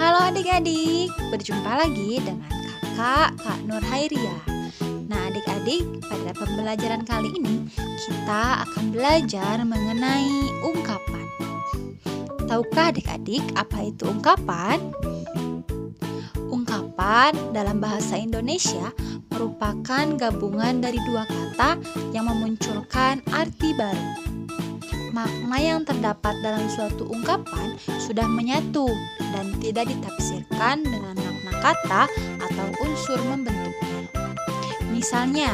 Halo adik-adik, berjumpa lagi dengan kakak Kak Nur Hairia. Nah adik-adik, pada pembelajaran kali ini kita akan belajar mengenai ungkapan. Tahukah adik-adik apa itu ungkapan? Ungkapan dalam bahasa Indonesia merupakan gabungan dari dua kata yang memunculkan arti baru makna yang terdapat dalam suatu ungkapan sudah menyatu dan tidak ditafsirkan dengan makna kata atau unsur membentuknya. Misalnya,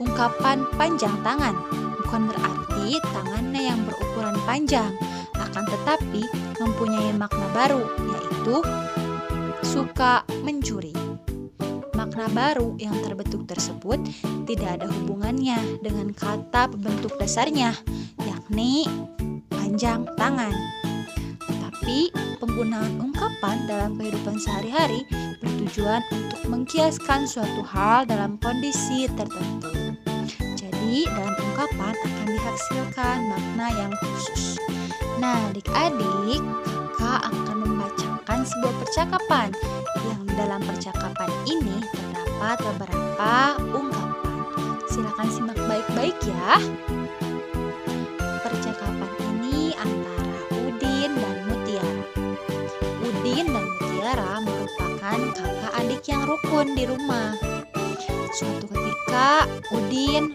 ungkapan panjang tangan bukan berarti tangannya yang berukuran panjang, akan tetapi mempunyai makna baru, yaitu suka mencuri. Makna baru yang terbentuk tersebut tidak ada hubungannya dengan kata pembentuk dasarnya, yakni panjang tangan. Tapi penggunaan ungkapan dalam kehidupan sehari-hari bertujuan untuk mengkiaskan suatu hal dalam kondisi tertentu. Jadi dalam ungkapan akan dihasilkan makna yang khusus. Nah, adik-adik, kakak akan membacakan sebuah percakapan yang dalam percakapan ini terdapat beberapa ungkapan. Silakan simak baik-baik ya. Adik yang rukun di rumah. Suatu ketika, Udin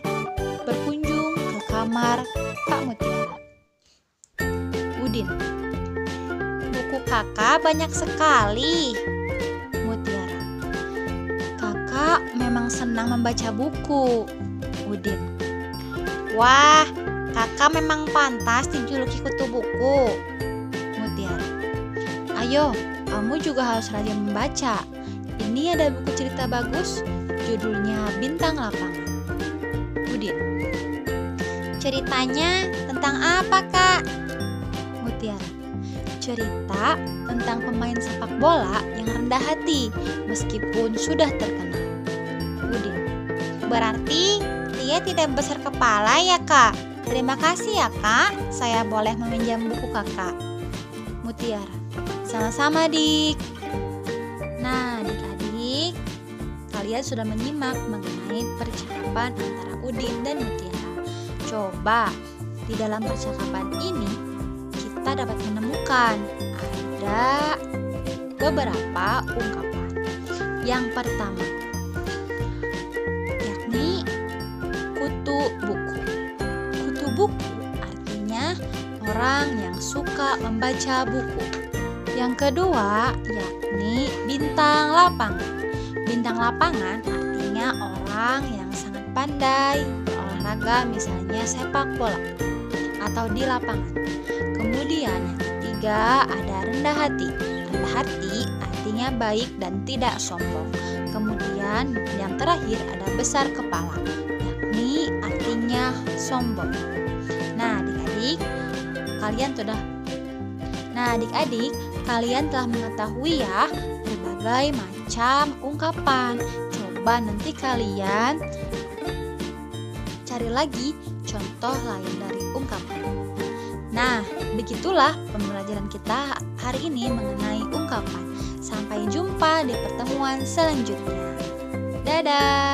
berkunjung ke kamar Kak Mutiara. Udin, buku kakak banyak sekali. Mutiara, kakak memang senang membaca buku. Udin, wah, kakak memang pantas dijuluki kutu buku. Mutiara, ayo kamu juga harus rajin membaca. Ini ada buku cerita bagus, judulnya Bintang Lapangan. Udin. Ceritanya tentang apa, Kak? Mutiara. Cerita tentang pemain sepak bola yang rendah hati meskipun sudah terkenal. Udin. Berarti dia tidak besar kepala ya, Kak? Terima kasih ya, Kak. Saya boleh meminjam buku Kakak. Mutiara. Sama-sama, Dik. Nah, adik-adik, kalian sudah menyimak mengenai percakapan antara Udin dan Mutiara. Coba di dalam percakapan ini kita dapat menemukan ada beberapa ungkapan. Yang pertama, yakni kutu buku. Kutu buku artinya orang yang suka membaca buku. Yang kedua, yakni bintang lapangan. Lapangan artinya orang yang sangat pandai berolahraga misalnya sepak bola atau di lapangan. Kemudian yang ketiga ada rendah hati. Rendah hati artinya baik dan tidak sombong. Kemudian yang terakhir ada besar kepala, yakni artinya sombong. Nah, adik-adik, kalian sudah Nah, adik-adik, kalian telah mengetahui ya berbagai macam ungkapan. Coba nanti kalian cari lagi contoh lain dari ungkapan. Nah, begitulah pembelajaran kita hari ini mengenai ungkapan. Sampai jumpa di pertemuan selanjutnya. Dadah.